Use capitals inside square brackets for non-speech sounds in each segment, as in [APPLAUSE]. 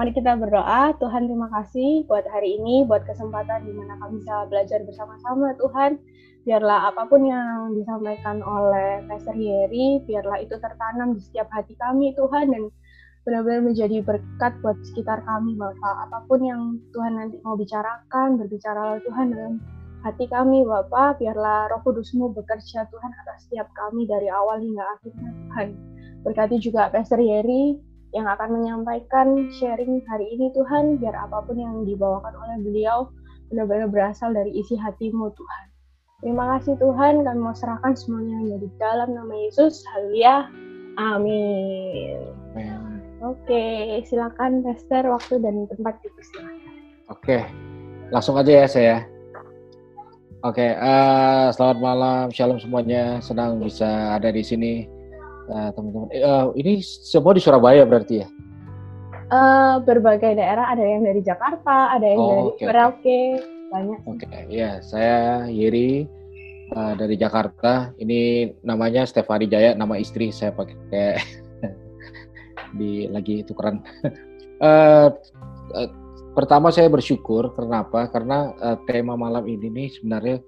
Mari kita berdoa, Tuhan terima kasih buat hari ini, buat kesempatan di mana kami bisa belajar bersama-sama Tuhan. Biarlah apa pun yang disampaikan oleh Pastor Yeri, biarlah itu tertanam di setiap hati kami Tuhan dan benar-benar menjadi berkat buat sekitar kami Bapak. Apa pun yang Tuhan nanti mau bicarakan, berbicara Tuhan dalam hati kami Bapak, biarlah roh kudusmu bekerja Tuhan atas setiap kami dari awal hingga akhirnya Tuhan. Berkati juga Pastor Yeri, yang akan menyampaikan sharing hari ini Tuhan, biar apa pun yang dibawakan oleh beliau benar-benar berasal dari isi hatimu Tuhan. Terima kasih Tuhan, kami mau serahkan semuanya hanya di dalam nama Yesus. Haleluya. Amin. Amin. Oke, silakan Pastor waktu dan tempat dipersilakan. Oke, langsung aja ya saya. Oke, uh, selamat malam, shalom semuanya. Senang bisa ada di sini Nah, teman-teman, uh, ini semua di Surabaya berarti ya? Uh, berbagai daerah, ada yang dari Jakarta, ada yang oh, dari okay, Merauke, okay. banyak. Oke, okay. ya saya Yeri uh, dari Jakarta. Ini namanya Stefani Jaya, nama istri saya pakai [LAUGHS] di lagi tukeran. uh, [LAUGHS] uh, pertama saya bersyukur kenapa? Karena uh, tema malam ini nih sebenarnya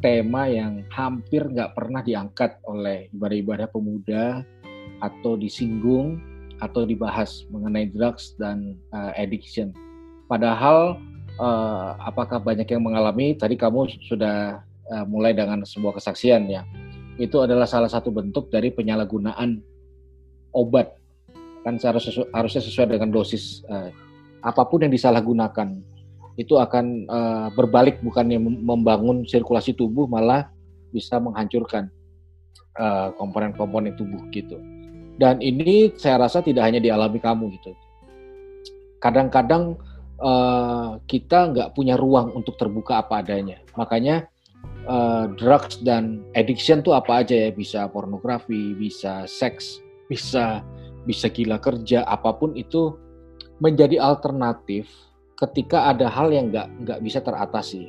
tema yang hampir nggak pernah diangkat oleh ibadah-ibadah pemuda atau disinggung atau dibahas mengenai drugs dan uh, addiction. Padahal uh, apakah banyak yang mengalami? Tadi kamu sudah uh, mulai dengan sebuah kesaksian ya. Itu adalah salah satu bentuk dari penyalahgunaan obat. Kan seharusnya, harusnya sesuai dengan dosis uh, apa pun yang disalahgunakan itu akan uh, berbalik bukannya membangun sirkulasi tubuh malah bisa menghancurkan uh, komponen-komponen tubuh gitu. Dan ini saya rasa tidak hanya dialami kamu gitu. Kadang-kadang uh, kita nggak punya ruang untuk terbuka apa adanya. Makanya uh, drugs dan addiction tuh apa aja ya bisa pornografi, bisa seks, bisa bisa gila kerja, apa pun itu menjadi alternatif ketika ada hal yang nggak nggak bisa teratasi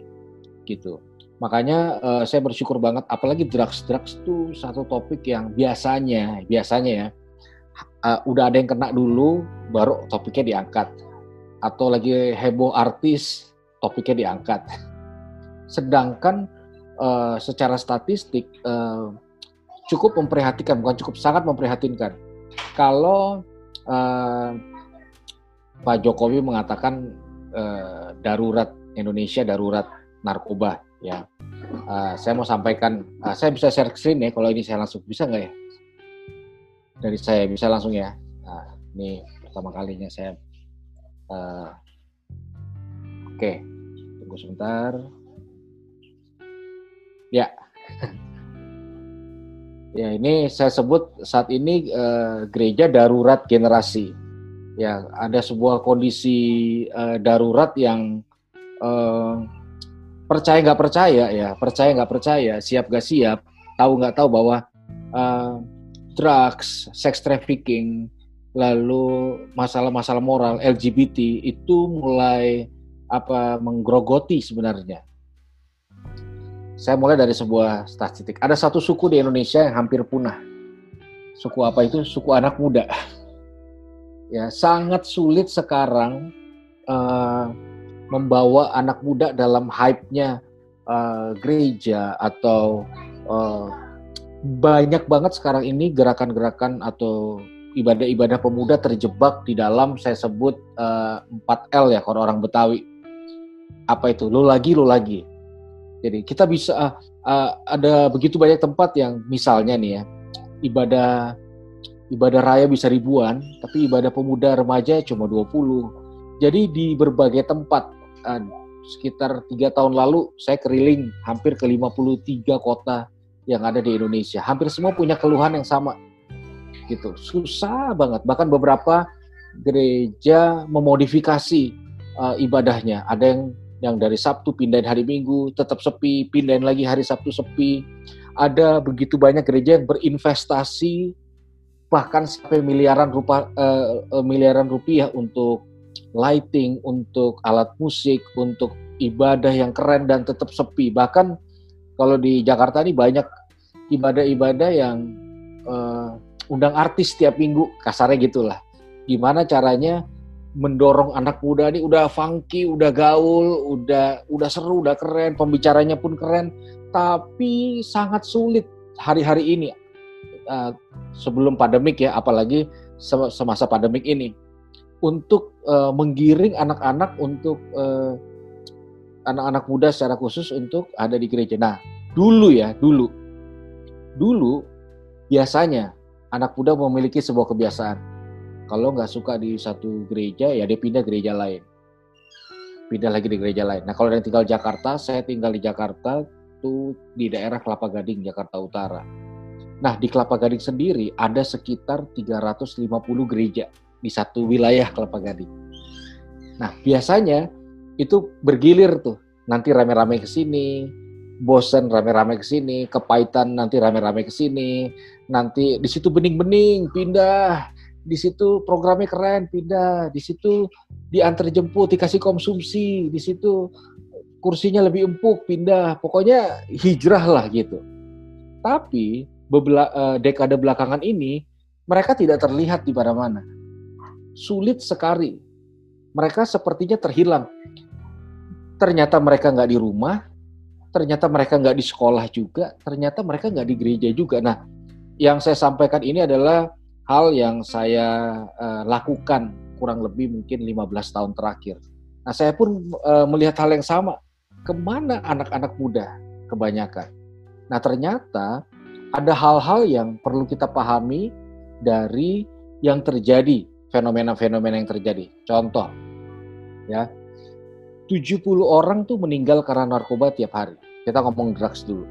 gitu. Makanya uh, saya bersyukur banget apalagi drugs drugs itu satu topik yang biasanya biasanya ya uh, udah ada yang kena dulu baru topiknya diangkat. Atau lagi heboh artis topiknya diangkat. Sedangkan uh, secara statistik uh, cukup memprihatinkan bukan cukup sangat memprihatinkan. Kalau uh, Pak Jokowi mengatakan uh, darurat Indonesia darurat narkoba ya. Uh, saya mau sampaikan, uh, saya bisa share screen ya kalau ini saya langsung bisa nggak ya? Dari saya bisa langsung ya. Nah, ini pertama kalinya saya. Uh, Oke, okay. tunggu sebentar. Ya, [LAUGHS] ya ini saya sebut saat ini uh, gereja darurat generasi ya ada sebuah kondisi uh, darurat yang uh, percaya nggak percaya ya percaya nggak percaya siap nggak siap tahu nggak tahu bahwa uh, drugs sex trafficking lalu masalah-masalah moral LGBT itu mulai apa menggerogoti sebenarnya. Saya mulai dari sebuah statistik. Ada satu suku di Indonesia yang hampir punah. Suku apa itu? Suku anak muda ya sangat sulit sekarang uh, membawa anak muda dalam hype-nya uh, gereja atau uh, banyak banget sekarang ini gerakan-gerakan atau ibadah-ibadah pemuda terjebak di dalam saya sebut uh, 4L ya kalau orang Betawi. Apa itu? Lo lagi, lo lagi. Jadi kita bisa uh, uh, ada begitu banyak tempat yang misalnya nih ya ibadah ibadah raya bisa ribuan, tapi ibadah pemuda remaja cuma 20. Jadi di berbagai tempat, sekitar tiga tahun lalu saya keliling hampir ke 53 kota yang ada di Indonesia. Hampir semua punya keluhan yang sama. Gitu. Susah banget. Bahkan beberapa gereja memodifikasi uh, ibadahnya. Ada yang yang dari Sabtu pindahin hari Minggu, tetap sepi, pindahin lagi hari Sabtu sepi. Ada begitu banyak gereja yang berinvestasi bahkan sampai miliaran rupa, uh, miliaran rupiah untuk lighting, untuk alat musik, untuk ibadah yang keren dan tetap sepi. Bahkan kalau di Jakarta ini banyak ibadah-ibadah yang uh, undang artis setiap minggu, kasarnya gitulah. Gimana caranya mendorong anak muda ini udah funky, udah gaul, udah udah seru, udah keren, pembicaranya pun keren, tapi sangat sulit hari-hari ini uh, sebelum pandemik ya, apalagi semasa pandemik ini untuk uh, menggiring anak-anak untuk uh, anak-anak muda secara khusus untuk ada di gereja. Nah, dulu ya, dulu, dulu biasanya anak muda memiliki sebuah kebiasaan kalau nggak suka di satu gereja, ya dia pindah gereja lain. Pindah lagi di gereja lain. Nah kalau yang tinggal Jakarta, saya tinggal di Jakarta tuh di daerah Kelapa Gading, Jakarta Utara. Nah di Kelapa Gading sendiri ada sekitar 350 gereja di satu wilayah Kelapa Gading. Nah biasanya itu bergilir tuh. Nanti rame-rame ke sini, bosen rame-rame ke sini, kepahitan nanti rame-rame ke sini, nanti di situ bening-bening pindah, di situ programnya keren pindah. Di situ diantar jemput dikasih konsumsi. Di situ kursinya lebih empuk pindah. Pokoknya hijrah lah gitu. Tapi bebela, uh, dekade belakangan ini mereka tidak terlihat di mana-mana sulit sekali mereka sepertinya terhilang ternyata mereka nggak di rumah ternyata mereka nggak di sekolah juga ternyata mereka nggak di gereja juga nah yang saya sampaikan ini adalah hal yang saya uh, lakukan kurang lebih mungkin 15 tahun terakhir. Nah, saya pun uh, melihat hal yang sama. Ke mana anak-anak muda kebanyakan? Nah, ternyata ada hal-hal yang perlu kita pahami dari yang terjadi, fenomena-fenomena yang terjadi. Contoh, ya, 70 orang tuh meninggal karena narkoba tiap hari. Kita ngomong drugs dulu.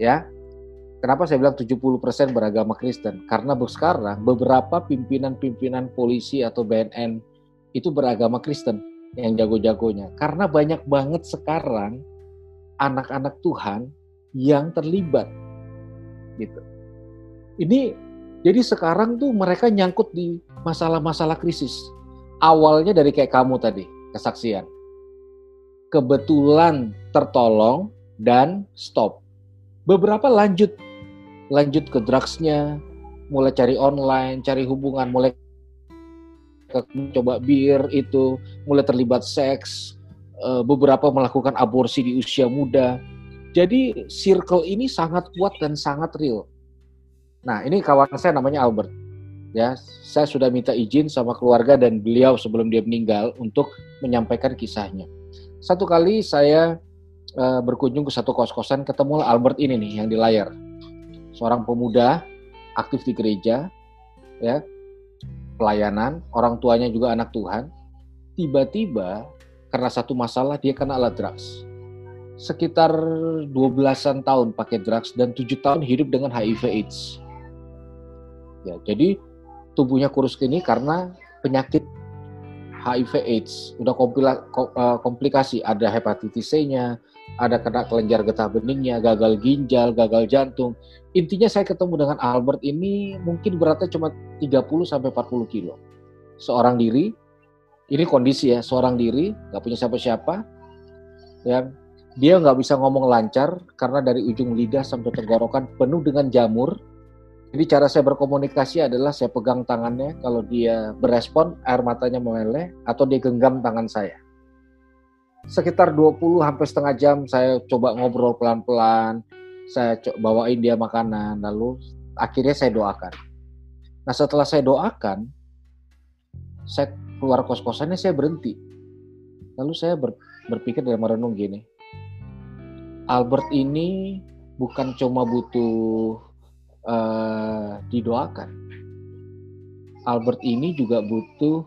Ya, Kenapa saya bilang 70% beragama Kristen? Karena sekarang beberapa pimpinan-pimpinan polisi atau BNN itu beragama Kristen yang jago-jagonya. Karena banyak banget sekarang anak-anak Tuhan yang terlibat. Gitu. Ini jadi sekarang tuh mereka nyangkut di masalah-masalah krisis. Awalnya dari kayak kamu tadi, kesaksian. Kebetulan tertolong dan stop. Beberapa lanjut lanjut ke drugsnya, mulai cari online, cari hubungan, mulai coba bir itu, mulai terlibat seks, eh, beberapa melakukan aborsi di usia muda. Jadi circle ini sangat kuat dan sangat real. Nah ini kawan saya namanya Albert. Ya, saya sudah minta izin sama keluarga dan beliau sebelum dia meninggal untuk menyampaikan kisahnya. Satu kali saya uh, berkunjung ke satu kos-kosan, ketemu Albert ini nih yang di layar seorang pemuda aktif di gereja, ya, pelayanan, orang tuanya juga anak Tuhan. Tiba-tiba karena satu masalah dia kena alat drugs. Sekitar 12-an tahun pakai drugs dan 7 tahun hidup dengan HIV AIDS. Ya, jadi tubuhnya kurus gini karena penyakit HIV AIDS. Udah eh, komplikasi, ada hepatitis C-nya, ada kena kelenjar getah beningnya, gagal ginjal, gagal jantung. Intinya saya ketemu dengan Albert ini mungkin beratnya cuma 30 sampai 40 kilo. Seorang diri, ini kondisi ya, seorang diri, nggak punya siapa-siapa, ya dia nggak bisa ngomong lancar karena dari ujung lidah sampai tenggorokan penuh dengan jamur. Jadi cara saya berkomunikasi adalah saya pegang tangannya, kalau dia berespon air matanya meleleh atau dia genggam tangan saya sekitar 20 sampai setengah jam saya coba ngobrol pelan-pelan, saya bawain dia makanan, lalu akhirnya saya doakan. Nah setelah saya doakan, saya keluar kos-kosannya saya berhenti. Lalu saya ber, berpikir dan merenung gini, Albert ini bukan cuma butuh uh, didoakan. Albert ini juga butuh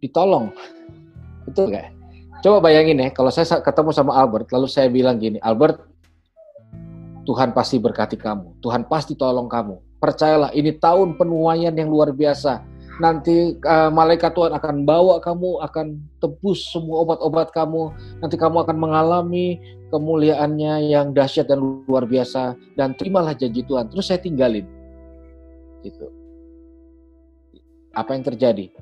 ditolong. Betul nggak? Coba bayangin ya, kalau saya ketemu sama Albert, lalu saya bilang gini, Albert, Tuhan pasti berkati kamu, Tuhan pasti tolong kamu. Percayalah, ini tahun penuaian yang luar biasa. Nanti uh, malaikat Tuhan akan bawa kamu, akan tebus semua obat-obat kamu. Nanti kamu akan mengalami kemuliaannya yang dahsyat dan luar biasa. Dan terimalah janji Tuhan. Terus saya tinggalin. Gitu. Apa yang terjadi?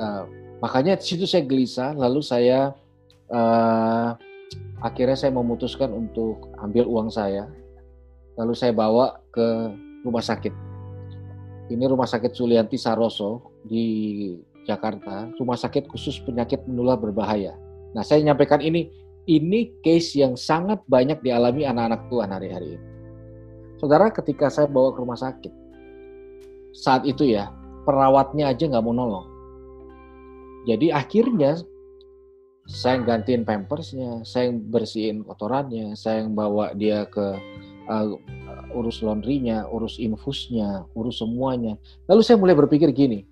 Uh, Makanya situ saya gelisah, lalu saya uh, akhirnya saya memutuskan untuk ambil uang saya, lalu saya bawa ke rumah sakit. Ini rumah sakit Sulianti Saroso di Jakarta, rumah sakit khusus penyakit menular berbahaya. Nah, saya nyampaikan ini, ini case yang sangat banyak dialami anak-anak Tuhan hari-hari ini. Saudara, ketika saya bawa ke rumah sakit, saat itu ya, perawatnya aja nggak mau nolong. Jadi akhirnya saya gantiin pampersnya, saya bersihin kotorannya, saya yang bawa dia ke uh, urus laundrynya, urus infusnya, urus semuanya. Lalu saya mulai berpikir gini,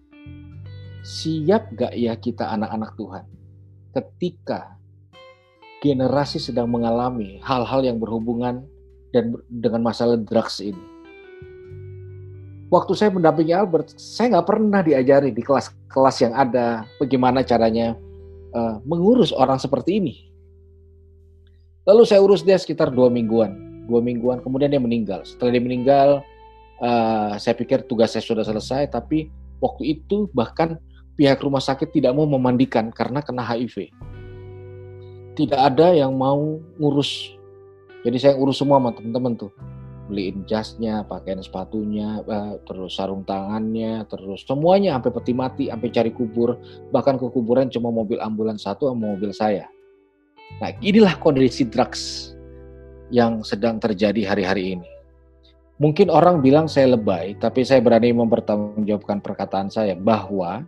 siap gak ya kita anak-anak Tuhan ketika generasi sedang mengalami hal-hal yang berhubungan dan dengan masalah drugs ini. Waktu saya mendampingi Albert, saya nggak pernah diajari di kelas-kelas yang ada bagaimana caranya uh, mengurus orang seperti ini. Lalu saya urus dia sekitar dua mingguan, dua mingguan. Kemudian dia meninggal. Setelah dia meninggal, uh, saya pikir tugas saya sudah selesai. Tapi waktu itu bahkan pihak rumah sakit tidak mau memandikan karena kena HIV. Tidak ada yang mau ngurus. Jadi saya urus semua sama teman-teman tuh beliin jasnya, pakaian sepatunya, uh, terus sarung tangannya, terus semuanya sampai peti mati, sampai cari kubur, bahkan ke kuburan cuma mobil ambulans satu sama mobil saya. Nah, inilah kondisi drugs yang sedang terjadi hari-hari ini. Mungkin orang bilang saya lebay, tapi saya berani mempertanggungjawabkan perkataan saya bahwa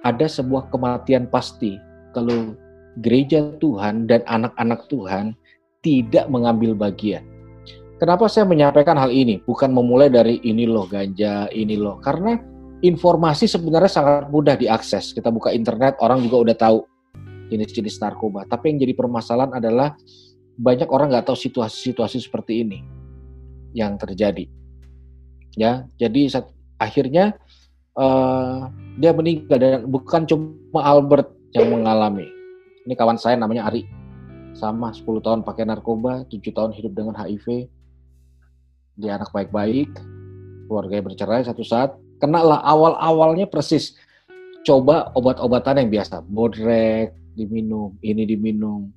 ada sebuah kematian pasti kalau gereja Tuhan dan anak-anak Tuhan tidak mengambil bagian Kenapa saya menyampaikan hal ini? Bukan memulai dari ini loh ganja, ini loh. Karena informasi sebenarnya sangat mudah diakses. Kita buka internet, orang juga udah tahu jenis-jenis narkoba. Tapi yang jadi permasalahan adalah banyak orang nggak tahu situasi-situasi seperti ini yang terjadi. Ya, jadi saat, akhirnya uh, dia meninggal dan bukan cuma Albert yang mengalami. Ini kawan saya namanya Ari. Sama 10 tahun pakai narkoba, 7 tahun hidup dengan HIV, dia anak baik-baik, keluarganya bercerai satu saat, kenalah awal-awalnya persis coba obat-obatan yang biasa, bodrek diminum, ini diminum.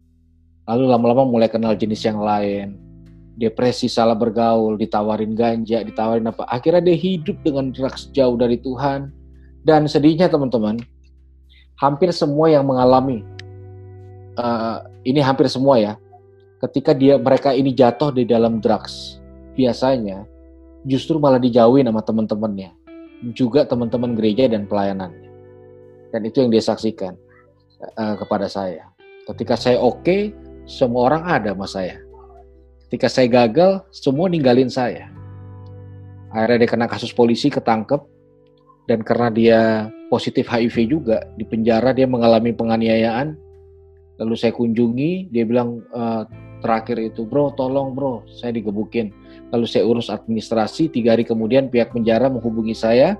Lalu lama-lama mulai kenal jenis yang lain. Depresi, salah bergaul, ditawarin ganja, ditawarin apa. Akhirnya dia hidup dengan drugs jauh dari Tuhan. Dan sedihnya teman-teman, hampir semua yang mengalami uh, ini hampir semua ya. Ketika dia mereka ini jatuh di dalam drugs, biasanya justru malah dijauhin sama teman-temannya, juga teman-teman gereja dan pelayanannya. Dan itu yang dia saksikan uh, kepada saya. Ketika saya oke, okay, semua orang ada sama saya. Ketika saya gagal, semua ninggalin saya. Akhirnya dia kena kasus polisi, ketangkep, dan karena dia positif HIV juga, di penjara dia mengalami penganiayaan. Lalu saya kunjungi, dia bilang, e, terakhir itu, bro tolong bro, saya digebukin. Lalu saya urus administrasi, tiga hari kemudian pihak penjara menghubungi saya,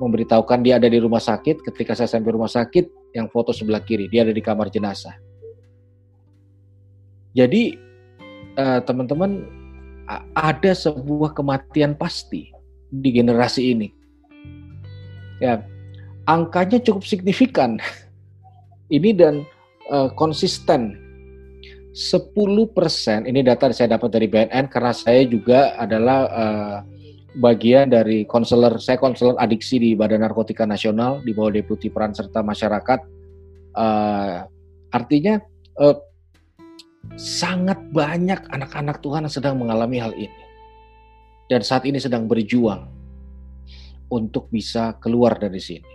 memberitahukan dia ada di rumah sakit. Ketika saya sampai rumah sakit, yang foto sebelah kiri, dia ada di kamar jenazah. Jadi eh, teman-teman ada sebuah kematian pasti di generasi ini. Ya, angkanya cukup signifikan. [LAUGHS] Ini dan uh, konsisten 10% ini data saya dapat dari BNN karena saya juga adalah uh, bagian dari konselor saya konselor adiksi di Badan Narkotika Nasional di bawah Deputi Peran Serta Masyarakat uh, artinya uh, sangat banyak anak-anak Tuhan yang sedang mengalami hal ini dan saat ini sedang berjuang untuk bisa keluar dari sini.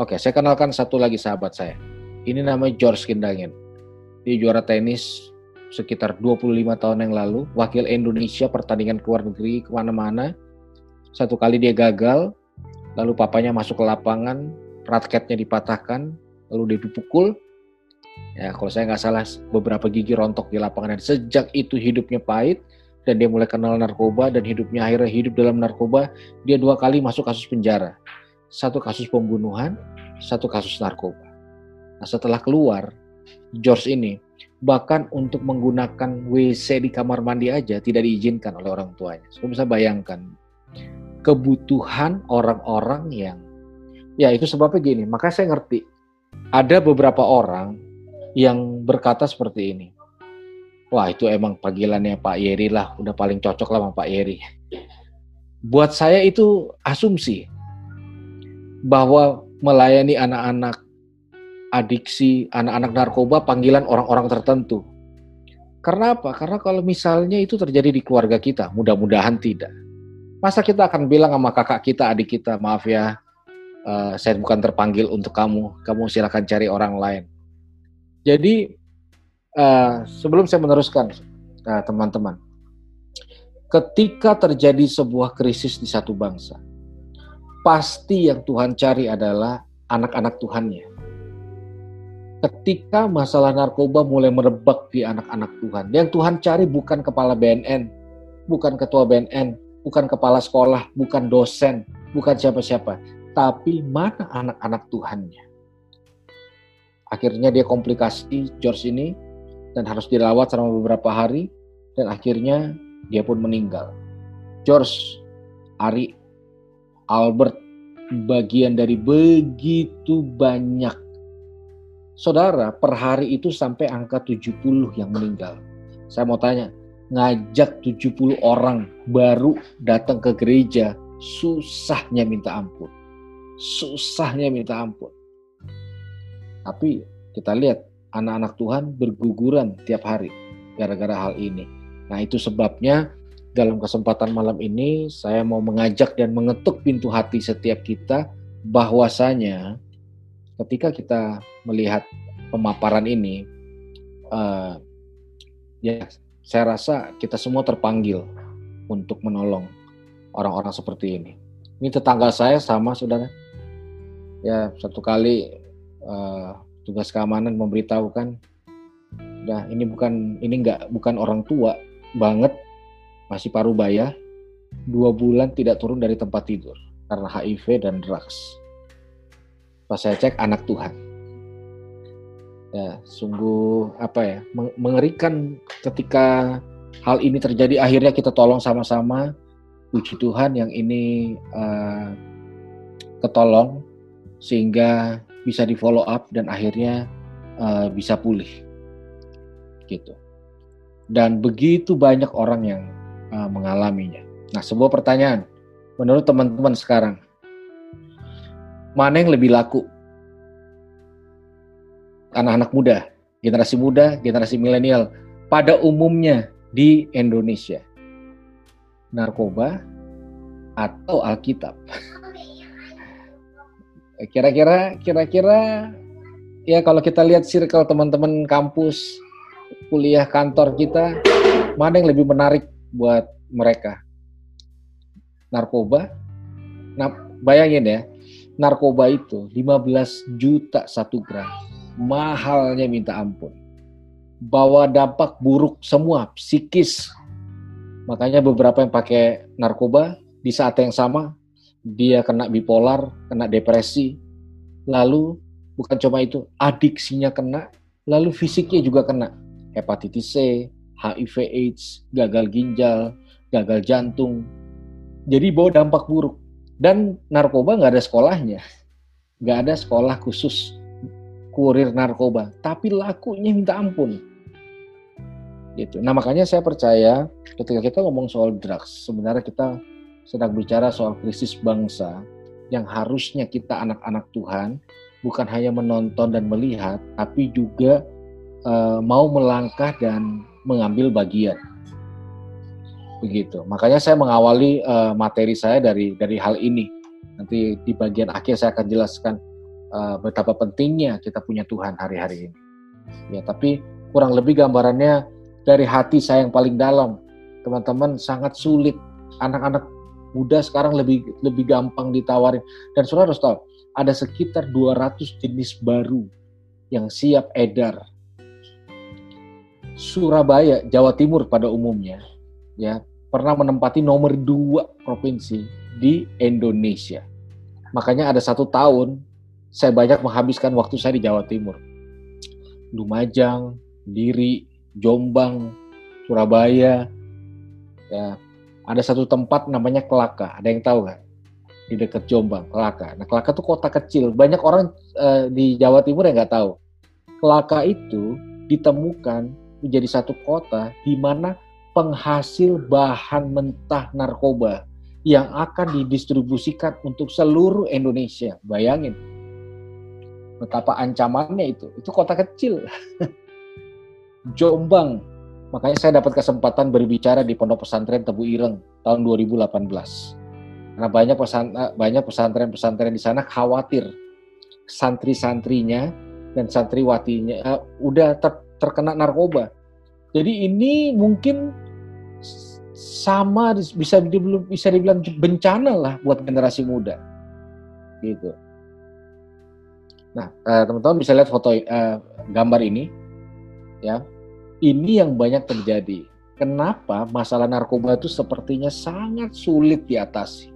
Oke, saya kenalkan satu lagi sahabat saya. Ini namanya George Kindangin. Dia juara tenis sekitar 25 tahun yang lalu, wakil Indonesia pertandingan ke luar negeri ke mana-mana. Satu kali dia gagal, lalu papanya masuk ke lapangan, raketnya dipatahkan, lalu dia dipukul. Ya, kalau saya nggak salah, beberapa gigi rontok di lapangan. Dan sejak itu hidupnya pahit, dan dia mulai kenal narkoba, dan hidupnya akhirnya hidup dalam narkoba. Dia dua kali masuk kasus penjara. Satu kasus pembunuhan, satu kasus narkoba. Nah, setelah keluar, George ini bahkan untuk menggunakan WC di kamar mandi aja tidak diizinkan oleh orang tuanya. Saya bisa bayangkan kebutuhan orang-orang yang ya itu sebabnya gini. Maka saya ngerti ada beberapa orang yang berkata seperti ini. Wah itu emang panggilannya Pak Yeri lah, udah paling cocok lah sama Pak Yeri. Buat saya itu asumsi bahwa melayani anak-anak adiksi, anak-anak narkoba panggilan orang-orang tertentu. Karena apa? Karena kalau misalnya itu terjadi di keluarga kita, mudah-mudahan tidak. Masa kita akan bilang sama kakak kita, adik kita, maaf ya, uh, saya bukan terpanggil untuk kamu, kamu silakan cari orang lain. Jadi uh, sebelum saya meneruskan, eh, teman-teman, uh, ketika terjadi sebuah krisis di satu bangsa, pasti yang Tuhan cari adalah anak-anak Tuhannya ketika masalah narkoba mulai merebak di anak-anak Tuhan. Yang Tuhan cari bukan kepala BNN, bukan ketua BNN, bukan kepala sekolah, bukan dosen, bukan siapa-siapa, tapi mana anak-anak Tuhannya. Akhirnya dia komplikasi George ini dan harus dirawat selama beberapa hari dan akhirnya dia pun meninggal. George, Ari, Albert bagian dari begitu banyak Saudara, per hari itu sampai angka 70 yang meninggal. Saya mau tanya, ngajak 70 orang baru datang ke gereja, susahnya minta ampun. Susahnya minta ampun. Tapi kita lihat anak-anak Tuhan berguguran tiap hari gara-gara hal ini. Nah itu sebabnya dalam kesempatan malam ini saya mau mengajak dan mengetuk pintu hati setiap kita bahwasanya ketika kita melihat pemaparan ini, uh, ya saya rasa kita semua terpanggil untuk menolong orang-orang seperti ini. Ini tetangga saya sama saudara. Ya satu kali uh, tugas keamanan memberitahukan, nah ini bukan ini nggak bukan orang tua banget, masih paruh baya, dua bulan tidak turun dari tempat tidur karena HIV dan drugs pas saya cek anak Tuhan. Ya sungguh apa ya mengerikan ketika hal ini terjadi. Akhirnya kita tolong sama-sama puji Tuhan yang ini uh, ketolong sehingga bisa di follow up dan akhirnya uh, bisa pulih. Gitu. Dan begitu banyak orang yang uh, mengalaminya. Nah sebuah pertanyaan. Menurut teman-teman sekarang mana yang lebih laku? Anak-anak muda, generasi muda, generasi milenial pada umumnya di Indonesia. Narkoba atau Alkitab? [LAUGHS] Kira-kira kira-kira ya kalau kita lihat circle teman-teman kampus, kuliah kantor kita, mana yang lebih menarik buat mereka? Narkoba? Nah, bayangin ya, narkoba itu 15 juta satu gram. Mahalnya minta ampun. Bawa dampak buruk semua, psikis. Makanya beberapa yang pakai narkoba di saat yang sama dia kena bipolar, kena depresi. Lalu bukan cuma itu, adiksinya kena, lalu fisiknya juga kena. Hepatitis C, HIV AIDS, gagal ginjal, gagal jantung. Jadi bawa dampak buruk dan narkoba nggak ada sekolahnya, nggak ada sekolah khusus kurir narkoba, tapi lakunya minta ampun. Gitu. Nah makanya saya percaya ketika kita ngomong soal drugs, sebenarnya kita sedang bicara soal krisis bangsa yang harusnya kita anak-anak Tuhan bukan hanya menonton dan melihat, tapi juga uh, mau melangkah dan mengambil bagian begitu. Makanya saya mengawali uh, materi saya dari dari hal ini. Nanti di bagian akhir saya akan jelaskan uh, betapa pentingnya kita punya Tuhan hari-hari ini. Ya, tapi kurang lebih gambarannya dari hati saya yang paling dalam. Teman-teman sangat sulit. Anak-anak muda sekarang lebih lebih gampang ditawarin. Dan saudara harus tahu, ada sekitar 200 jenis baru yang siap edar. Surabaya, Jawa Timur pada umumnya, ya pernah menempati nomor dua provinsi di Indonesia. Makanya ada satu tahun saya banyak menghabiskan waktu saya di Jawa Timur. Lumajang, Diri, Jombang, Surabaya. Ya, ada satu tempat namanya Kelaka. Ada yang tahu nggak? Di dekat Jombang, Kelaka. Nah, Kelaka itu kota kecil. Banyak orang uh, di Jawa Timur yang nggak tahu. Kelaka itu ditemukan menjadi satu kota di mana penghasil bahan mentah narkoba yang akan didistribusikan untuk seluruh Indonesia. Bayangin, betapa ancamannya itu. Itu kota kecil. [LAUGHS] Jombang. Makanya saya dapat kesempatan berbicara di Pondok Pesantren Tebu Ireng tahun 2018. Karena banyak pesan eh, banyak pesantren-pesantren di sana khawatir santri-santrinya dan santriwatinya uh, udah ter, terkena narkoba. Jadi ini mungkin sama bisa dibilang bisa dibilang bencana lah buat generasi muda. Gitu. Nah, uh, teman-teman bisa lihat foto uh, gambar ini, ya. Ini yang banyak terjadi. Kenapa masalah narkoba itu sepertinya sangat sulit diatasi?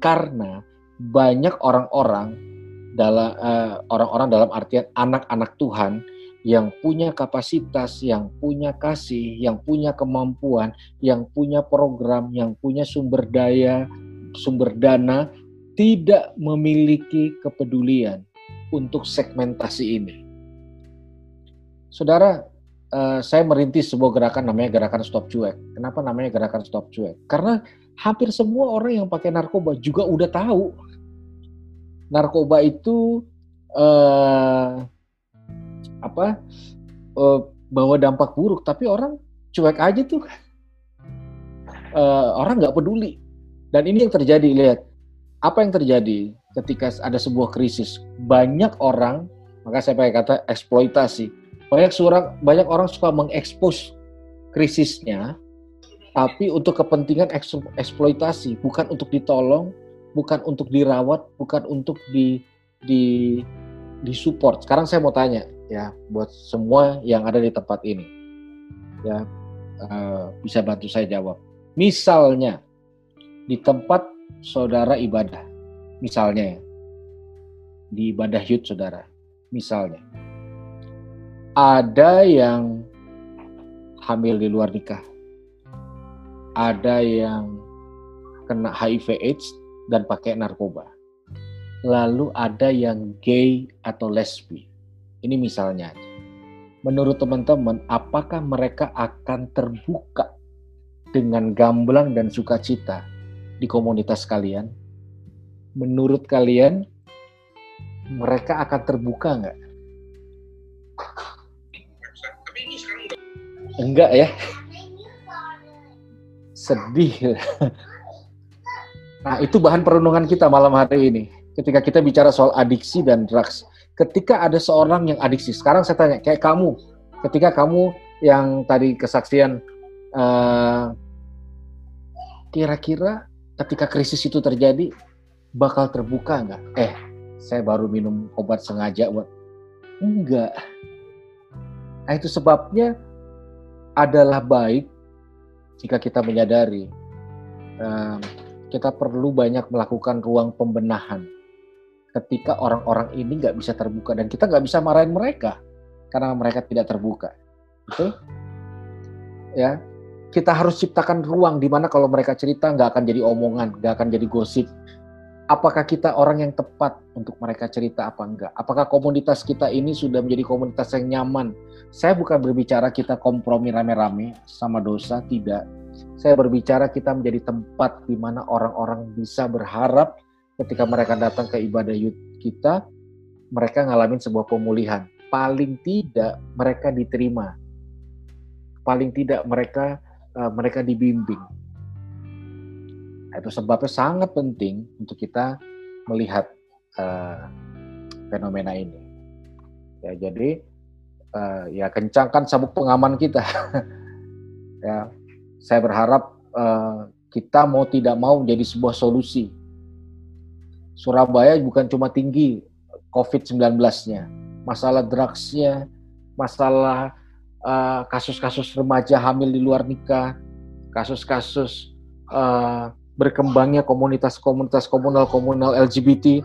Karena banyak orang-orang dalam uh, orang-orang dalam artian anak-anak Tuhan yang punya kapasitas, yang punya kasih, yang punya kemampuan, yang punya program, yang punya sumber daya, sumber dana, tidak memiliki kepedulian untuk segmentasi ini. Saudara, uh, saya merintis sebuah gerakan namanya Gerakan Stop Cuek. Kenapa namanya Gerakan Stop Cuek? Karena hampir semua orang yang pakai narkoba juga udah tahu narkoba itu uh, apa uh, bawa dampak buruk, tapi orang cuek aja tuh. Uh, orang nggak peduli. Dan ini yang terjadi, lihat. Apa yang terjadi ketika ada sebuah krisis? Banyak orang maka saya pakai kata eksploitasi. Banyak orang banyak orang suka mengekspos krisisnya tapi untuk kepentingan eksploitasi. Bukan untuk ditolong bukan untuk dirawat bukan untuk di di di support sekarang saya mau tanya ya buat semua yang ada di tempat ini. Ya uh, bisa bantu saya jawab. Misalnya di tempat saudara ibadah Misalnya ya, di ibadah yud saudara, misalnya. Ada yang hamil di luar nikah, ada yang kena HIV AIDS dan pakai narkoba, lalu ada yang gay atau lesbi. Ini misalnya Menurut teman-teman, apakah mereka akan terbuka dengan gamblang dan sukacita di komunitas kalian? menurut kalian mereka akan terbuka nggak? Enggak ya? Sedih. Nah, itu bahan perenungan kita malam hari ini. Ketika kita bicara soal adiksi dan drugs. Ketika ada seorang yang adiksi, sekarang saya tanya, kayak kamu, ketika kamu yang tadi kesaksian, uh, kira-kira ketika krisis itu terjadi, bakal terbuka nggak? Eh, saya baru minum obat sengaja buat enggak. Nah, itu sebabnya adalah baik jika kita menyadari um, kita perlu banyak melakukan ruang pembenahan ketika orang-orang ini nggak bisa terbuka dan kita nggak bisa marahin mereka karena mereka tidak terbuka. Betul? Ya, kita harus ciptakan ruang di mana kalau mereka cerita nggak akan jadi omongan, nggak akan jadi gosip, apakah kita orang yang tepat untuk mereka cerita apa enggak? Apakah komunitas kita ini sudah menjadi komunitas yang nyaman? Saya bukan berbicara kita kompromi rame-rame sama dosa, tidak. Saya berbicara kita menjadi tempat di mana orang-orang bisa berharap ketika mereka datang ke ibadah yud kita, mereka ngalamin sebuah pemulihan. Paling tidak mereka diterima. Paling tidak mereka uh, mereka dibimbing itu sebabnya sangat penting untuk kita melihat uh, fenomena ini. Ya, jadi uh, ya kencangkan sabuk pengaman kita. [LAUGHS] ya, saya berharap uh, kita mau tidak mau menjadi sebuah solusi. Surabaya bukan cuma tinggi COVID-19-nya, masalah drugsnya, masalah kasus-kasus uh, remaja hamil di luar nikah, kasus-kasus uh, berkembangnya komunitas-komunitas komunal-komunal LGBT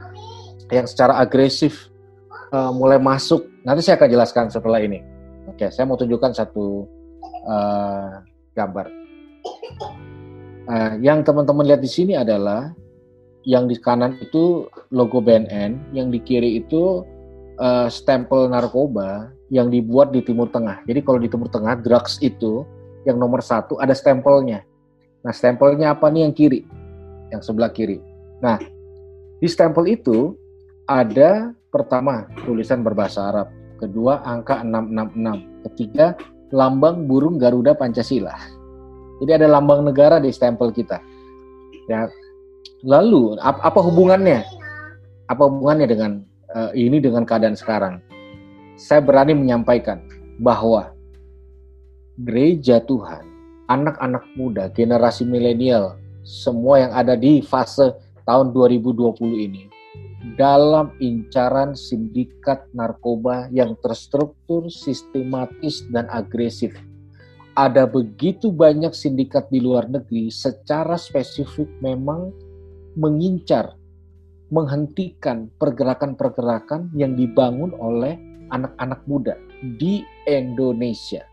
yang secara agresif uh, mulai masuk. Nanti saya akan jelaskan setelah ini. Oke, saya mau tunjukkan satu uh, gambar. Uh, yang teman-teman lihat di sini adalah yang di kanan itu logo BNN, yang di kiri itu uh, stempel narkoba yang dibuat di Timur Tengah. Jadi kalau di Timur Tengah drugs itu yang nomor satu ada stempelnya. Nah, stempelnya apa nih yang kiri? Yang sebelah kiri. Nah, di stempel itu ada pertama tulisan berbahasa Arab, kedua angka 666, ketiga lambang burung Garuda Pancasila. Jadi ada lambang negara di stempel kita. Ya. Lalu apa hubungannya? Apa hubungannya dengan uh, ini dengan keadaan sekarang? Saya berani menyampaikan bahwa gereja Tuhan, anak-anak muda, generasi milenial, semua yang ada di fase tahun 2020 ini dalam incaran sindikat narkoba yang terstruktur, sistematis, dan agresif. Ada begitu banyak sindikat di luar negeri secara spesifik memang mengincar, menghentikan pergerakan-pergerakan yang dibangun oleh anak-anak muda di Indonesia.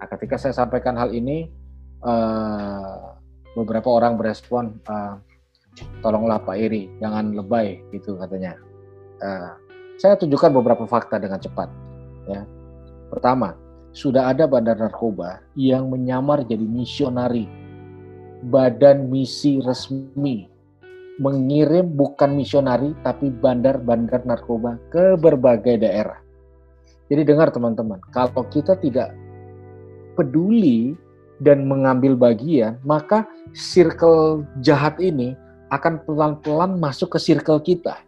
Nah, ketika saya sampaikan hal ini, uh, beberapa orang berespon, uh, tolonglah Pak Iri, jangan lebay gitu katanya. Uh, saya tunjukkan beberapa fakta dengan cepat. Ya, pertama, sudah ada bandar narkoba yang menyamar jadi misionari, badan misi resmi, mengirim bukan misionari tapi bandar-bandar narkoba ke berbagai daerah. Jadi dengar teman-teman, kalau kita tidak peduli dan mengambil bagian, maka circle jahat ini akan pelan-pelan masuk ke circle kita.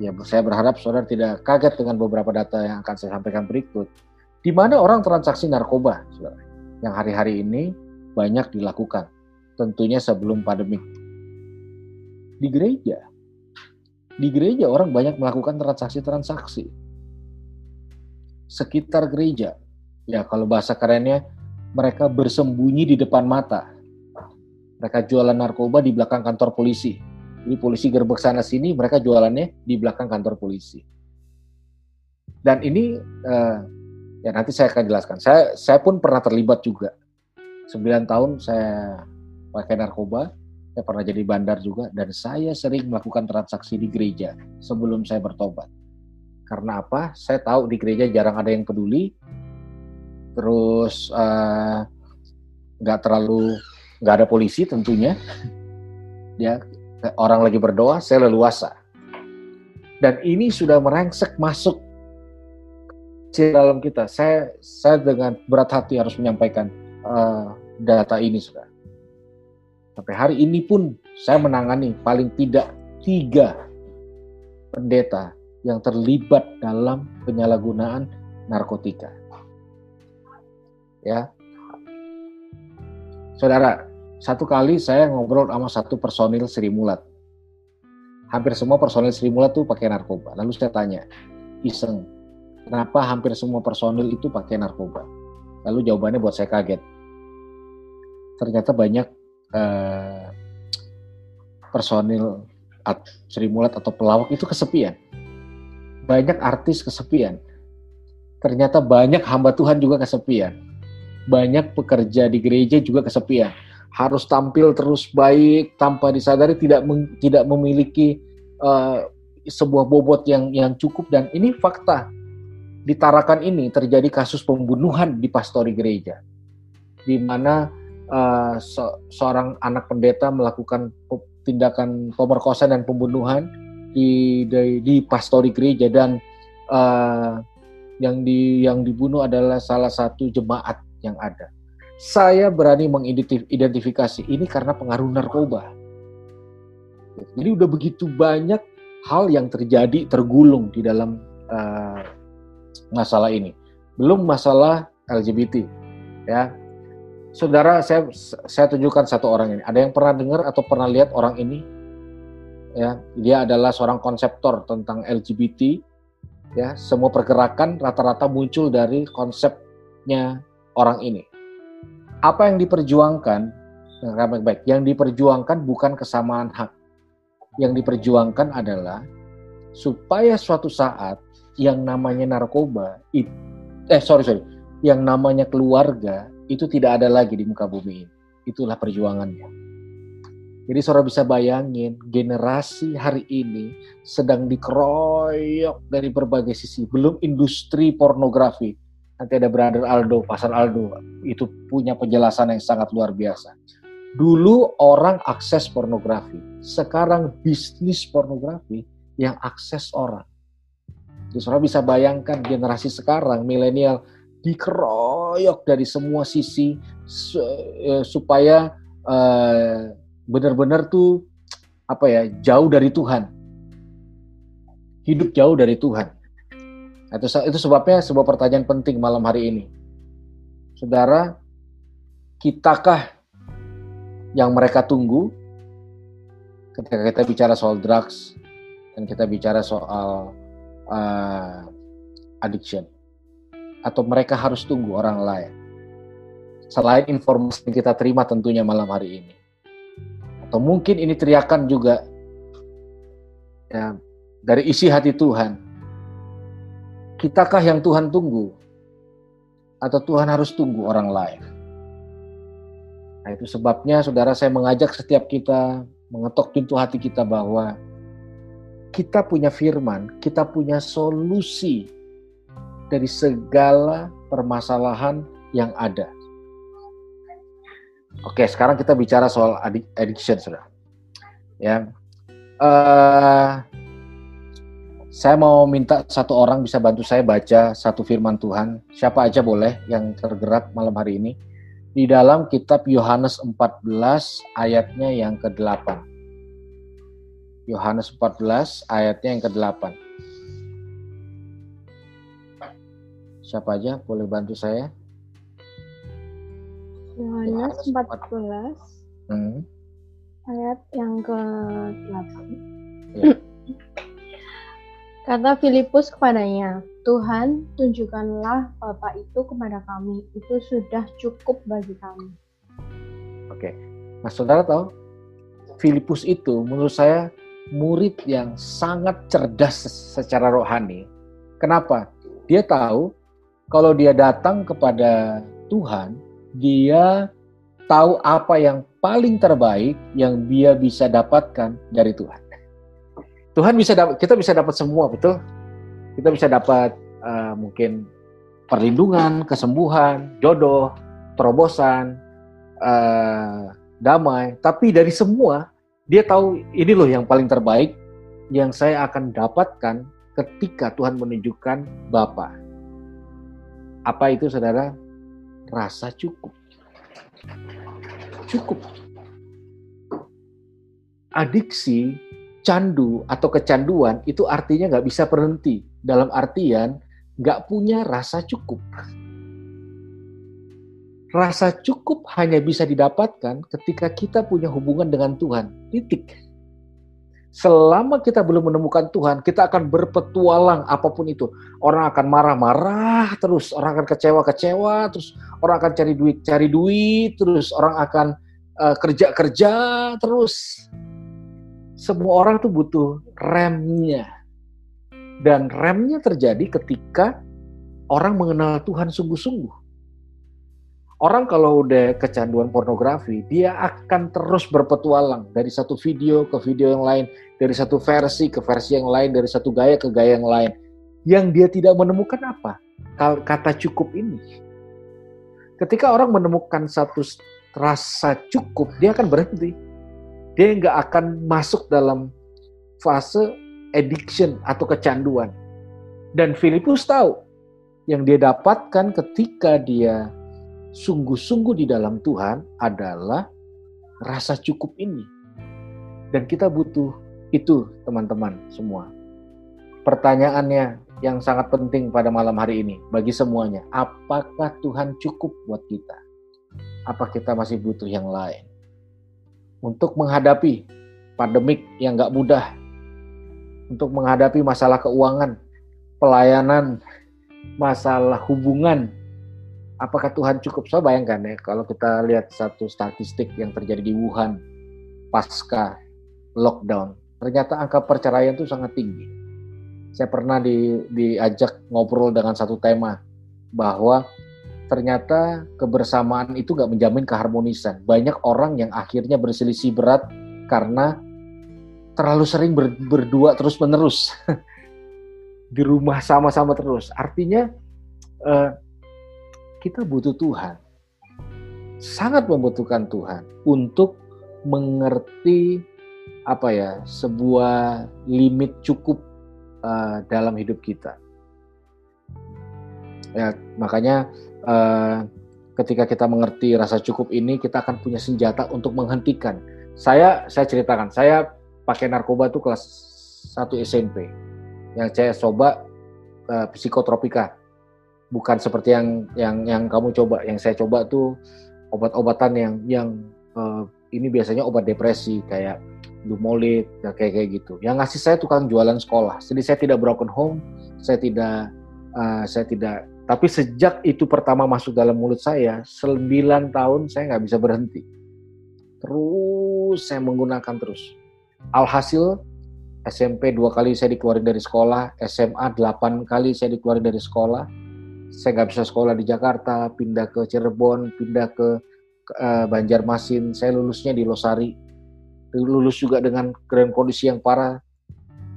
Ya, saya berharap saudara tidak kaget dengan beberapa data yang akan saya sampaikan berikut. Di mana orang transaksi narkoba, saudara, yang hari-hari ini banyak dilakukan. Tentunya sebelum pandemi. Di gereja. Di gereja orang banyak melakukan transaksi-transaksi. Sekitar gereja. Ya, kalau bahasa kerennya, mereka bersembunyi di depan mata mereka jualan narkoba di belakang kantor polisi. Jadi polisi gerbek sana sini, mereka jualannya di belakang kantor polisi. Dan ini uh, ya nanti saya akan jelaskan. Saya saya pun pernah terlibat juga. 9 tahun saya pakai narkoba, saya pernah jadi bandar juga dan saya sering melakukan transaksi di gereja sebelum saya bertobat. Karena apa? Saya tahu di gereja jarang ada yang peduli. Terus uh, nggak terlalu nggak ada polisi tentunya. Ya, orang lagi berdoa, saya leluasa. Dan ini sudah merengsek masuk di dalam kita. Saya saya dengan berat hati harus menyampaikan uh, data ini sudah. Sampai hari ini pun saya menangani paling tidak tiga pendeta yang terlibat dalam penyalahgunaan narkotika. Ya, saudara, satu kali saya ngobrol sama satu personil Sri Mulat. Hampir semua personil Sri Mulat tuh pakai narkoba. Lalu saya tanya, iseng, kenapa hampir semua personil itu pakai narkoba? Lalu jawabannya buat saya kaget. Ternyata banyak uh, personil Sri Mulat atau pelawak itu kesepian. Banyak artis kesepian. Ternyata banyak hamba Tuhan juga kesepian. Banyak pekerja di gereja juga kesepian harus tampil terus baik tanpa disadari tidak meng, tidak memiliki uh, sebuah bobot yang yang cukup dan ini fakta di Tarakan ini terjadi kasus pembunuhan di pastori gereja di mana uh, se seorang anak pendeta melakukan tindakan pemerkosaan dan pembunuhan di di, di pastori gereja dan uh, yang di yang dibunuh adalah salah satu jemaat yang ada saya berani mengidentifikasi ini karena pengaruh narkoba. Jadi udah begitu banyak hal yang terjadi tergulung di dalam uh, masalah ini. Belum masalah LGBT, ya. Saudara, saya saya tunjukkan satu orang ini. Ada yang pernah dengar atau pernah lihat orang ini? Ya, dia adalah seorang konseptor tentang LGBT. Ya, semua pergerakan rata-rata muncul dari konsepnya orang ini apa yang diperjuangkan yang baik-baik, yang diperjuangkan bukan kesamaan hak. Yang diperjuangkan adalah supaya suatu saat yang namanya narkoba, it, eh sorry sorry, yang namanya keluarga itu tidak ada lagi di muka bumi ini. Itulah perjuangannya. Jadi saudara bisa bayangin generasi hari ini sedang dikeroyok dari berbagai sisi. Belum industri pornografi, nanti ada Brother Aldo, Pasar Aldo, itu punya penjelasan yang sangat luar biasa. Dulu orang akses pornografi, sekarang bisnis pornografi yang akses orang. Jadi saudara bisa bayangkan generasi sekarang, milenial, dikeroyok dari semua sisi eh, supaya uh, benar-benar tuh apa ya jauh dari Tuhan, hidup jauh dari Tuhan. Itu, itu sebabnya sebuah pertanyaan penting malam hari ini. Saudara, kitakah yang mereka tunggu ketika kita bicara soal drugs dan kita bicara soal uh, addiction atau mereka harus tunggu orang lain. Selain informasi yang kita terima tentunya malam hari ini. Atau mungkin ini teriakan juga ya, dari isi hati Tuhan. Kitakah yang Tuhan tunggu? Atau Tuhan harus tunggu orang lain? Nah itu sebabnya saudara saya mengajak setiap kita mengetok pintu hati kita bahwa kita punya firman, kita punya solusi dari segala permasalahan yang ada. Oke, sekarang kita bicara soal addiction, saudara. Ya, uh, saya mau minta satu orang bisa bantu saya baca satu firman Tuhan. Siapa aja boleh yang tergerak malam hari ini di dalam kitab Yohanes 14 ayatnya yang ke-8. Yohanes 14 ayatnya yang ke-8. Siapa aja boleh bantu saya? Yohanes 14 hmm. ayat yang ke-8. Ya. Kata Filipus kepadanya, Tuhan, tunjukkanlah Bapa itu kepada kami. Itu sudah cukup bagi kami. Oke. Nah, saudara tahu, Filipus itu menurut saya murid yang sangat cerdas secara rohani. Kenapa? Dia tahu kalau dia datang kepada Tuhan, dia tahu apa yang paling terbaik yang dia bisa dapatkan dari Tuhan. Tuhan bisa dapat kita bisa dapat semua betul? Kita bisa dapat uh, mungkin perlindungan kesembuhan jodoh terobosan uh, damai. Tapi dari semua dia tahu ini loh yang paling terbaik yang saya akan dapatkan ketika Tuhan menunjukkan Bapa apa itu saudara rasa cukup cukup adiksi candu atau kecanduan itu artinya nggak bisa berhenti. Dalam artian nggak punya rasa cukup. Rasa cukup hanya bisa didapatkan ketika kita punya hubungan dengan Tuhan. Titik. Selama kita belum menemukan Tuhan, kita akan berpetualang apa pun itu. Orang akan marah-marah terus, orang akan kecewa-kecewa terus, orang akan cari duit, cari duit terus, orang akan uh, kerja-kerja terus semua orang tuh butuh remnya. Dan remnya terjadi ketika orang mengenal Tuhan sungguh-sungguh. Orang kalau udah kecanduan pornografi, dia akan terus berpetualang dari satu video ke video yang lain, dari satu versi ke versi yang lain, dari satu gaya ke gaya yang lain. Yang dia tidak menemukan apa? Kata cukup ini. Ketika orang menemukan satu rasa cukup, dia akan berhenti dia nggak akan masuk dalam fase addiction atau kecanduan. Dan Filipus tahu yang dia dapatkan ketika dia sungguh-sungguh di dalam Tuhan adalah rasa cukup ini. Dan kita butuh itu teman-teman semua. Pertanyaannya yang sangat penting pada malam hari ini bagi semuanya, apakah Tuhan cukup buat kita? Apa kita masih butuh yang lain? untuk menghadapi pandemik yang nggak mudah, untuk menghadapi masalah keuangan, pelayanan, masalah hubungan. Apakah Tuhan cukup? Saya bayangkan ya, kalau kita lihat satu statistik yang terjadi di Wuhan pasca lockdown, ternyata angka perceraian itu sangat tinggi. Saya pernah di, diajak ngobrol dengan satu tema bahwa ternyata kebersamaan itu nggak menjamin keharmonisan. Banyak orang yang akhirnya berselisih berat karena terlalu sering ber, berdua terus menerus [LAUGHS] di rumah sama-sama terus. Artinya uh, kita butuh Tuhan. sangat membutuhkan Tuhan untuk mengerti apa ya sebuah limit cukup uh, dalam hidup kita. Ya makanya uh, ketika kita mengerti rasa cukup ini kita akan punya senjata untuk menghentikan. Saya saya ceritakan, saya pakai narkoba tuh kelas 1 SMP. Yang saya coba uh, psikotropika. Bukan seperti yang yang yang kamu coba. Yang saya coba tuh obat-obatan yang yang uh, ini biasanya obat depresi kayak Dumolit, ya kayak kayak gitu. Yang ngasih saya tukang jualan sekolah. Jadi saya tidak broken home, saya tidak uh, saya tidak. Tapi sejak itu pertama masuk dalam mulut saya, 9 tahun saya nggak bisa berhenti. Terus saya menggunakan terus. Alhasil SMP dua kali saya dikeluarin dari sekolah, SMA delapan kali saya dikeluarin dari sekolah. Saya nggak bisa sekolah di Jakarta, pindah ke Cirebon, pindah ke uh, Banjarmasin. Saya lulusnya di Losari. Lulus juga dengan keren kondisi yang parah.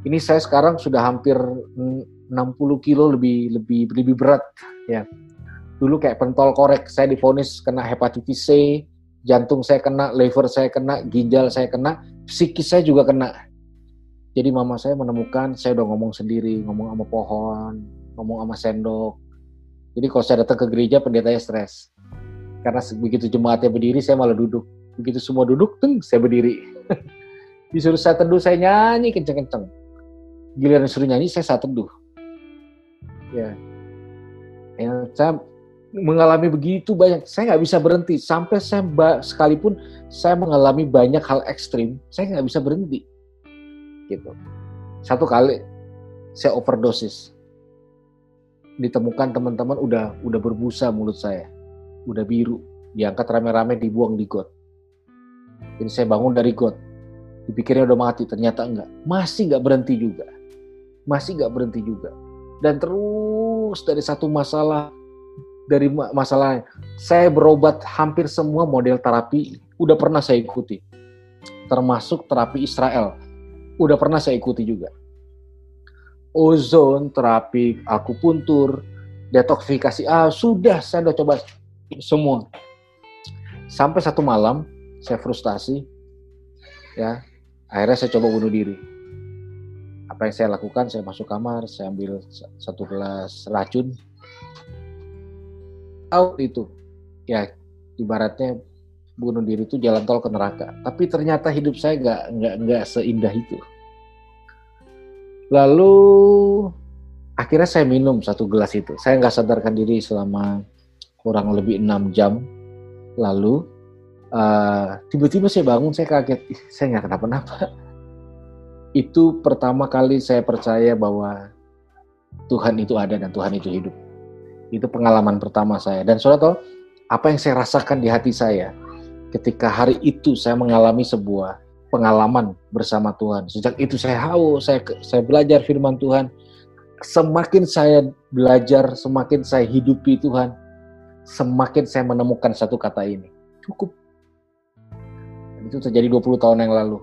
Ini saya sekarang sudah hampir 60 kilo lebih lebih lebih berat ya. Dulu kayak pentol korek, saya difonis kena hepatitis C, jantung saya kena, liver saya kena, ginjal saya kena, psikis saya juga kena. Jadi mama saya menemukan, saya udah ngomong sendiri, ngomong sama pohon, ngomong sama sendok. Jadi kalau saya datang ke gereja, pendetanya stres. Karena begitu jemaatnya berdiri saya malah duduk. Begitu semua duduk teng saya berdiri. [LAUGHS] Disuruh saya teduh saya nyanyi kenceng-kenceng. Giliran disuruh nyanyi saya saat teduh. Ya. Yang saya mengalami begitu banyak. Saya nggak bisa berhenti. Sampai saya sekalipun saya mengalami banyak hal ekstrim saya nggak bisa berhenti. Gitu. Satu kali saya overdosis ditemukan teman-teman udah udah berbusa mulut saya udah biru, diangkat rame-rame dibuang di got. Jadi saya bangun dari got, dipikirnya udah mati, ternyata enggak. Masih enggak berhenti juga. Masih enggak berhenti juga. Dan terus dari satu masalah, dari masalah, saya berobat hampir semua model terapi, udah pernah saya ikuti. Termasuk terapi Israel, udah pernah saya ikuti juga. Ozon, terapi akupuntur, detoksifikasi, ah sudah saya udah coba semua. Sampai satu malam saya frustasi, ya akhirnya saya coba bunuh diri. Apa yang saya lakukan? Saya masuk kamar, saya ambil satu gelas racun. Out itu, ya ibaratnya bunuh diri itu jalan tol ke neraka. Tapi ternyata hidup saya nggak nggak nggak seindah itu. Lalu akhirnya saya minum satu gelas itu. Saya nggak sadarkan diri selama kurang lebih enam jam. Lalu uh, tiba-tiba saya bangun saya kaget. Saya nggak kenapa-napa. Itu pertama kali saya percaya bahwa Tuhan itu ada dan Tuhan itu hidup. Itu pengalaman pertama saya. Dan saudara tahu apa yang saya rasakan di hati saya ketika hari itu saya mengalami sebuah pengalaman bersama Tuhan sejak itu saya haus saya saya belajar firman Tuhan semakin saya belajar semakin saya hidupi Tuhan semakin saya menemukan satu kata ini. Cukup. Dan itu terjadi 20 tahun yang lalu.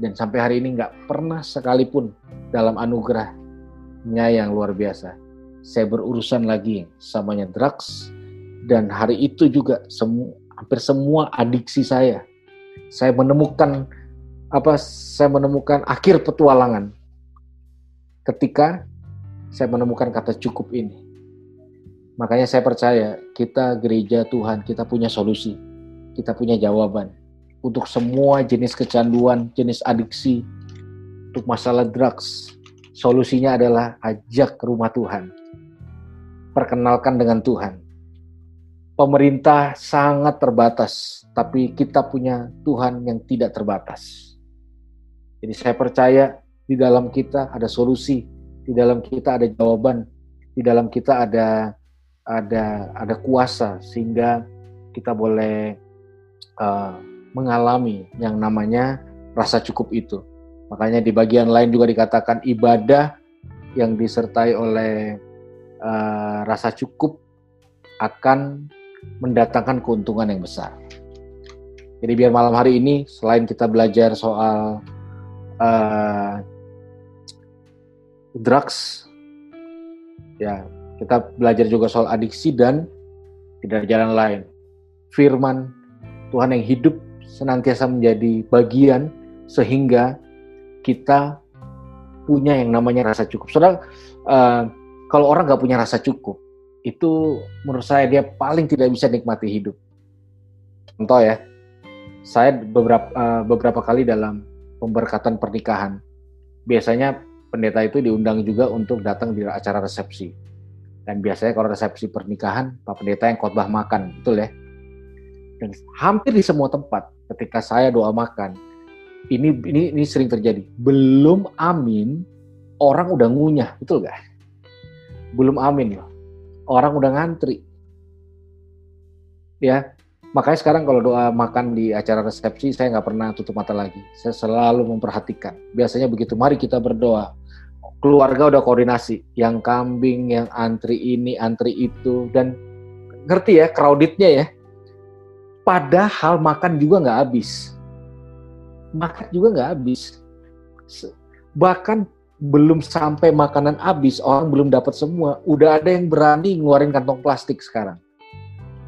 Dan sampai hari ini nggak pernah sekalipun dalam anugerahnya yang luar biasa. Saya berurusan lagi samanya drugs. Dan hari itu juga semu, hampir semua adiksi saya. Saya menemukan apa saya menemukan akhir petualangan ketika saya menemukan kata cukup ini Makanya saya percaya kita gereja Tuhan, kita punya solusi. Kita punya jawaban. Untuk semua jenis kecanduan, jenis adiksi, untuk masalah drugs, solusinya adalah ajak ke rumah Tuhan. Perkenalkan dengan Tuhan. Pemerintah sangat terbatas, tapi kita punya Tuhan yang tidak terbatas. Jadi saya percaya di dalam kita ada solusi, di dalam kita ada jawaban, di dalam kita ada ada ada kuasa sehingga kita boleh uh, mengalami yang namanya rasa cukup itu. Makanya di bagian lain juga dikatakan ibadah yang disertai oleh uh, rasa cukup akan mendatangkan keuntungan yang besar. Jadi biar malam hari ini selain kita belajar soal uh, drugs, ya kita belajar juga soal adiksi dan tidak jalan lain. firman Tuhan yang hidup senantiasa menjadi bagian sehingga kita punya yang namanya rasa cukup. Saudara, uh, kalau orang nggak punya rasa cukup, itu menurut saya dia paling tidak bisa nikmati hidup. Contoh ya, saya beberapa uh, beberapa kali dalam pemberkatan pernikahan, biasanya pendeta itu diundang juga untuk datang di acara resepsi. Dan biasanya kalau resepsi pernikahan, Pak Pendeta yang khotbah makan, betul ya? Dan hampir di semua tempat, ketika saya doa makan, ini ini ini sering terjadi. Belum amin, orang udah ngunyah, betul gak? Belum amin loh. Orang udah ngantri. Ya, makanya sekarang kalau doa makan di acara resepsi saya nggak pernah tutup mata lagi. Saya selalu memperhatikan. Biasanya begitu. Mari kita berdoa. Keluarga udah koordinasi. Yang kambing yang antri ini antri itu. Dan ngerti ya crowdednya ya. Padahal makan juga nggak habis. Makan juga nggak habis. Bahkan belum sampai makanan habis orang belum dapat semua udah ada yang berani ngeluarin kantong plastik sekarang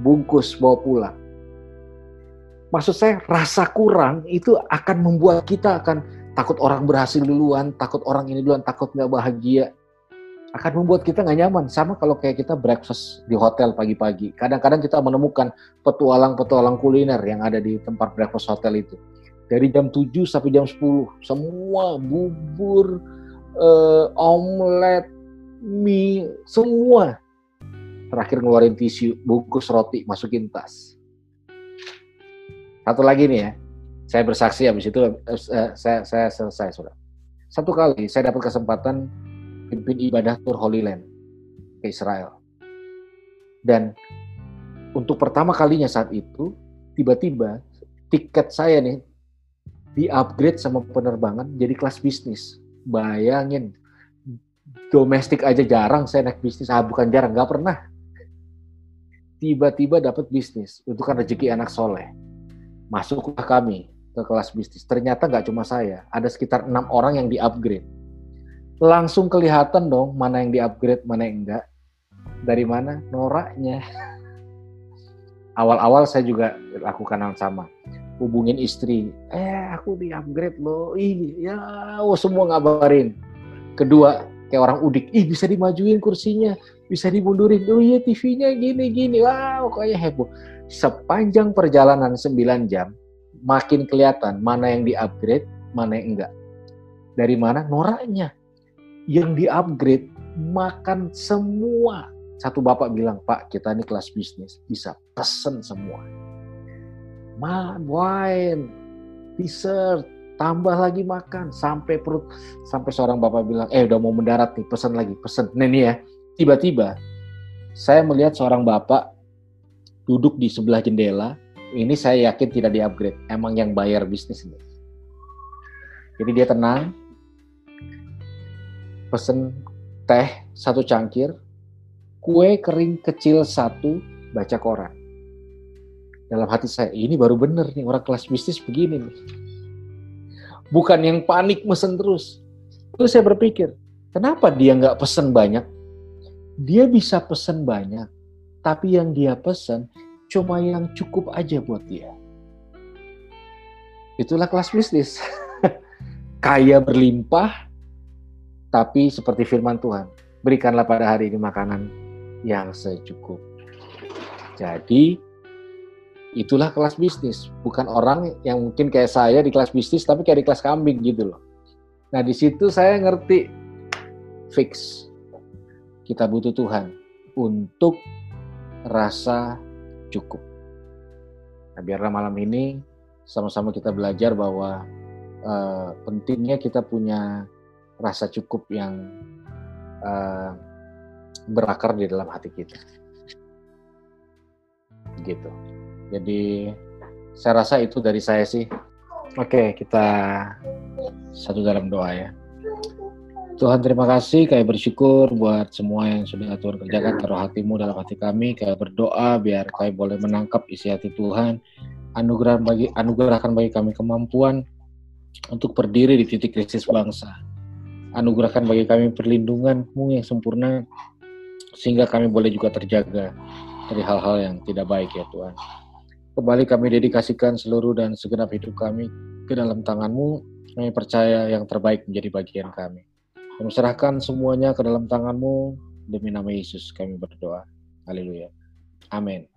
bungkus bawa pulang maksud saya rasa kurang itu akan membuat kita akan takut orang berhasil duluan, takut orang ini duluan, takut nggak bahagia. Akan membuat kita nggak nyaman. Sama kalau kayak kita breakfast di hotel pagi-pagi. Kadang-kadang kita menemukan petualang-petualang kuliner yang ada di tempat breakfast hotel itu. Dari jam 7 sampai jam 10, semua bubur, eh, omelet, mie, semua. Terakhir ngeluarin tisu, bungkus roti, masukin tas satu lagi nih ya, saya bersaksi habis itu uh, saya, saya selesai sudah. Satu kali saya dapat kesempatan pimpin ibadah tur Holy Land ke Israel. Dan untuk pertama kalinya saat itu, tiba-tiba tiket saya nih di-upgrade sama penerbangan jadi kelas bisnis. Bayangin, domestik aja jarang saya naik bisnis. Ah, bukan jarang, nggak pernah. Tiba-tiba dapat bisnis. Itu kan rezeki anak soleh masuklah kami ke kelas bisnis. Ternyata nggak cuma saya, ada sekitar enam orang yang di-upgrade. Langsung kelihatan dong mana yang di-upgrade, mana yang enggak. Dari mana? Noraknya. [LAUGHS] Awal-awal saya juga lakukan hal sama. Hubungin istri, eh aku di-upgrade loh, ih ya oh, semua ngabarin. Kedua, kayak orang udik, ih bisa dimajuin kursinya, bisa dimundurin, oh iya TV-nya gini-gini, wow pokoknya heboh sepanjang perjalanan 9 jam makin kelihatan mana yang di-upgrade, mana yang enggak. Dari mana? Noraknya. Yang di-upgrade makan semua. Satu bapak bilang, Pak kita ini kelas bisnis, bisa pesen semua. Ma, wine, dessert, tambah lagi makan sampai perut sampai seorang bapak bilang eh udah mau mendarat nih pesen lagi pesen nah ini ya tiba-tiba saya melihat seorang bapak duduk di sebelah jendela, ini saya yakin tidak di-upgrade. Emang yang bayar bisnis ini. Jadi dia tenang, pesen teh satu cangkir, kue kering kecil satu, baca koran. Dalam hati saya, ini baru bener nih orang kelas bisnis begini nih. Bukan yang panik mesen terus. Terus saya berpikir, kenapa dia nggak pesen banyak? Dia bisa pesen banyak, tapi yang dia pesan cuma yang cukup aja buat dia. Itulah kelas bisnis. [LAUGHS] Kaya berlimpah, tapi seperti firman Tuhan, berikanlah pada hari ini makanan yang secukup. Jadi, itulah kelas bisnis. Bukan orang yang mungkin kayak saya di kelas bisnis, tapi kayak di kelas kambing gitu loh. Nah, di situ saya ngerti fix. Kita butuh Tuhan untuk rasa cukup. Nah, biarlah malam ini sama-sama kita belajar bahwa uh, pentingnya kita punya rasa cukup yang uh, berakar di dalam hati kita. Gitu. Jadi saya rasa itu dari saya sih. Oke, kita satu dalam doa ya. Tuhan terima kasih, kami bersyukur buat semua yang sudah Tuhan kerjakan taruh hatimu dalam hati kami, kami berdoa biar kami boleh menangkap isi hati Tuhan, anugerah bagi anugerahkan bagi kami kemampuan untuk berdiri di titik krisis bangsa. Anugerahkan bagi kami perlindunganmu yang sempurna sehingga kami boleh juga terjaga dari hal-hal yang tidak baik ya Tuhan. Kembali kami dedikasikan seluruh dan segenap hidup kami ke dalam tanganmu. Kami percaya yang terbaik menjadi bagian kami. Kami serahkan semuanya ke dalam tanganmu. Demi nama Yesus kami berdoa. Haleluya. Amin.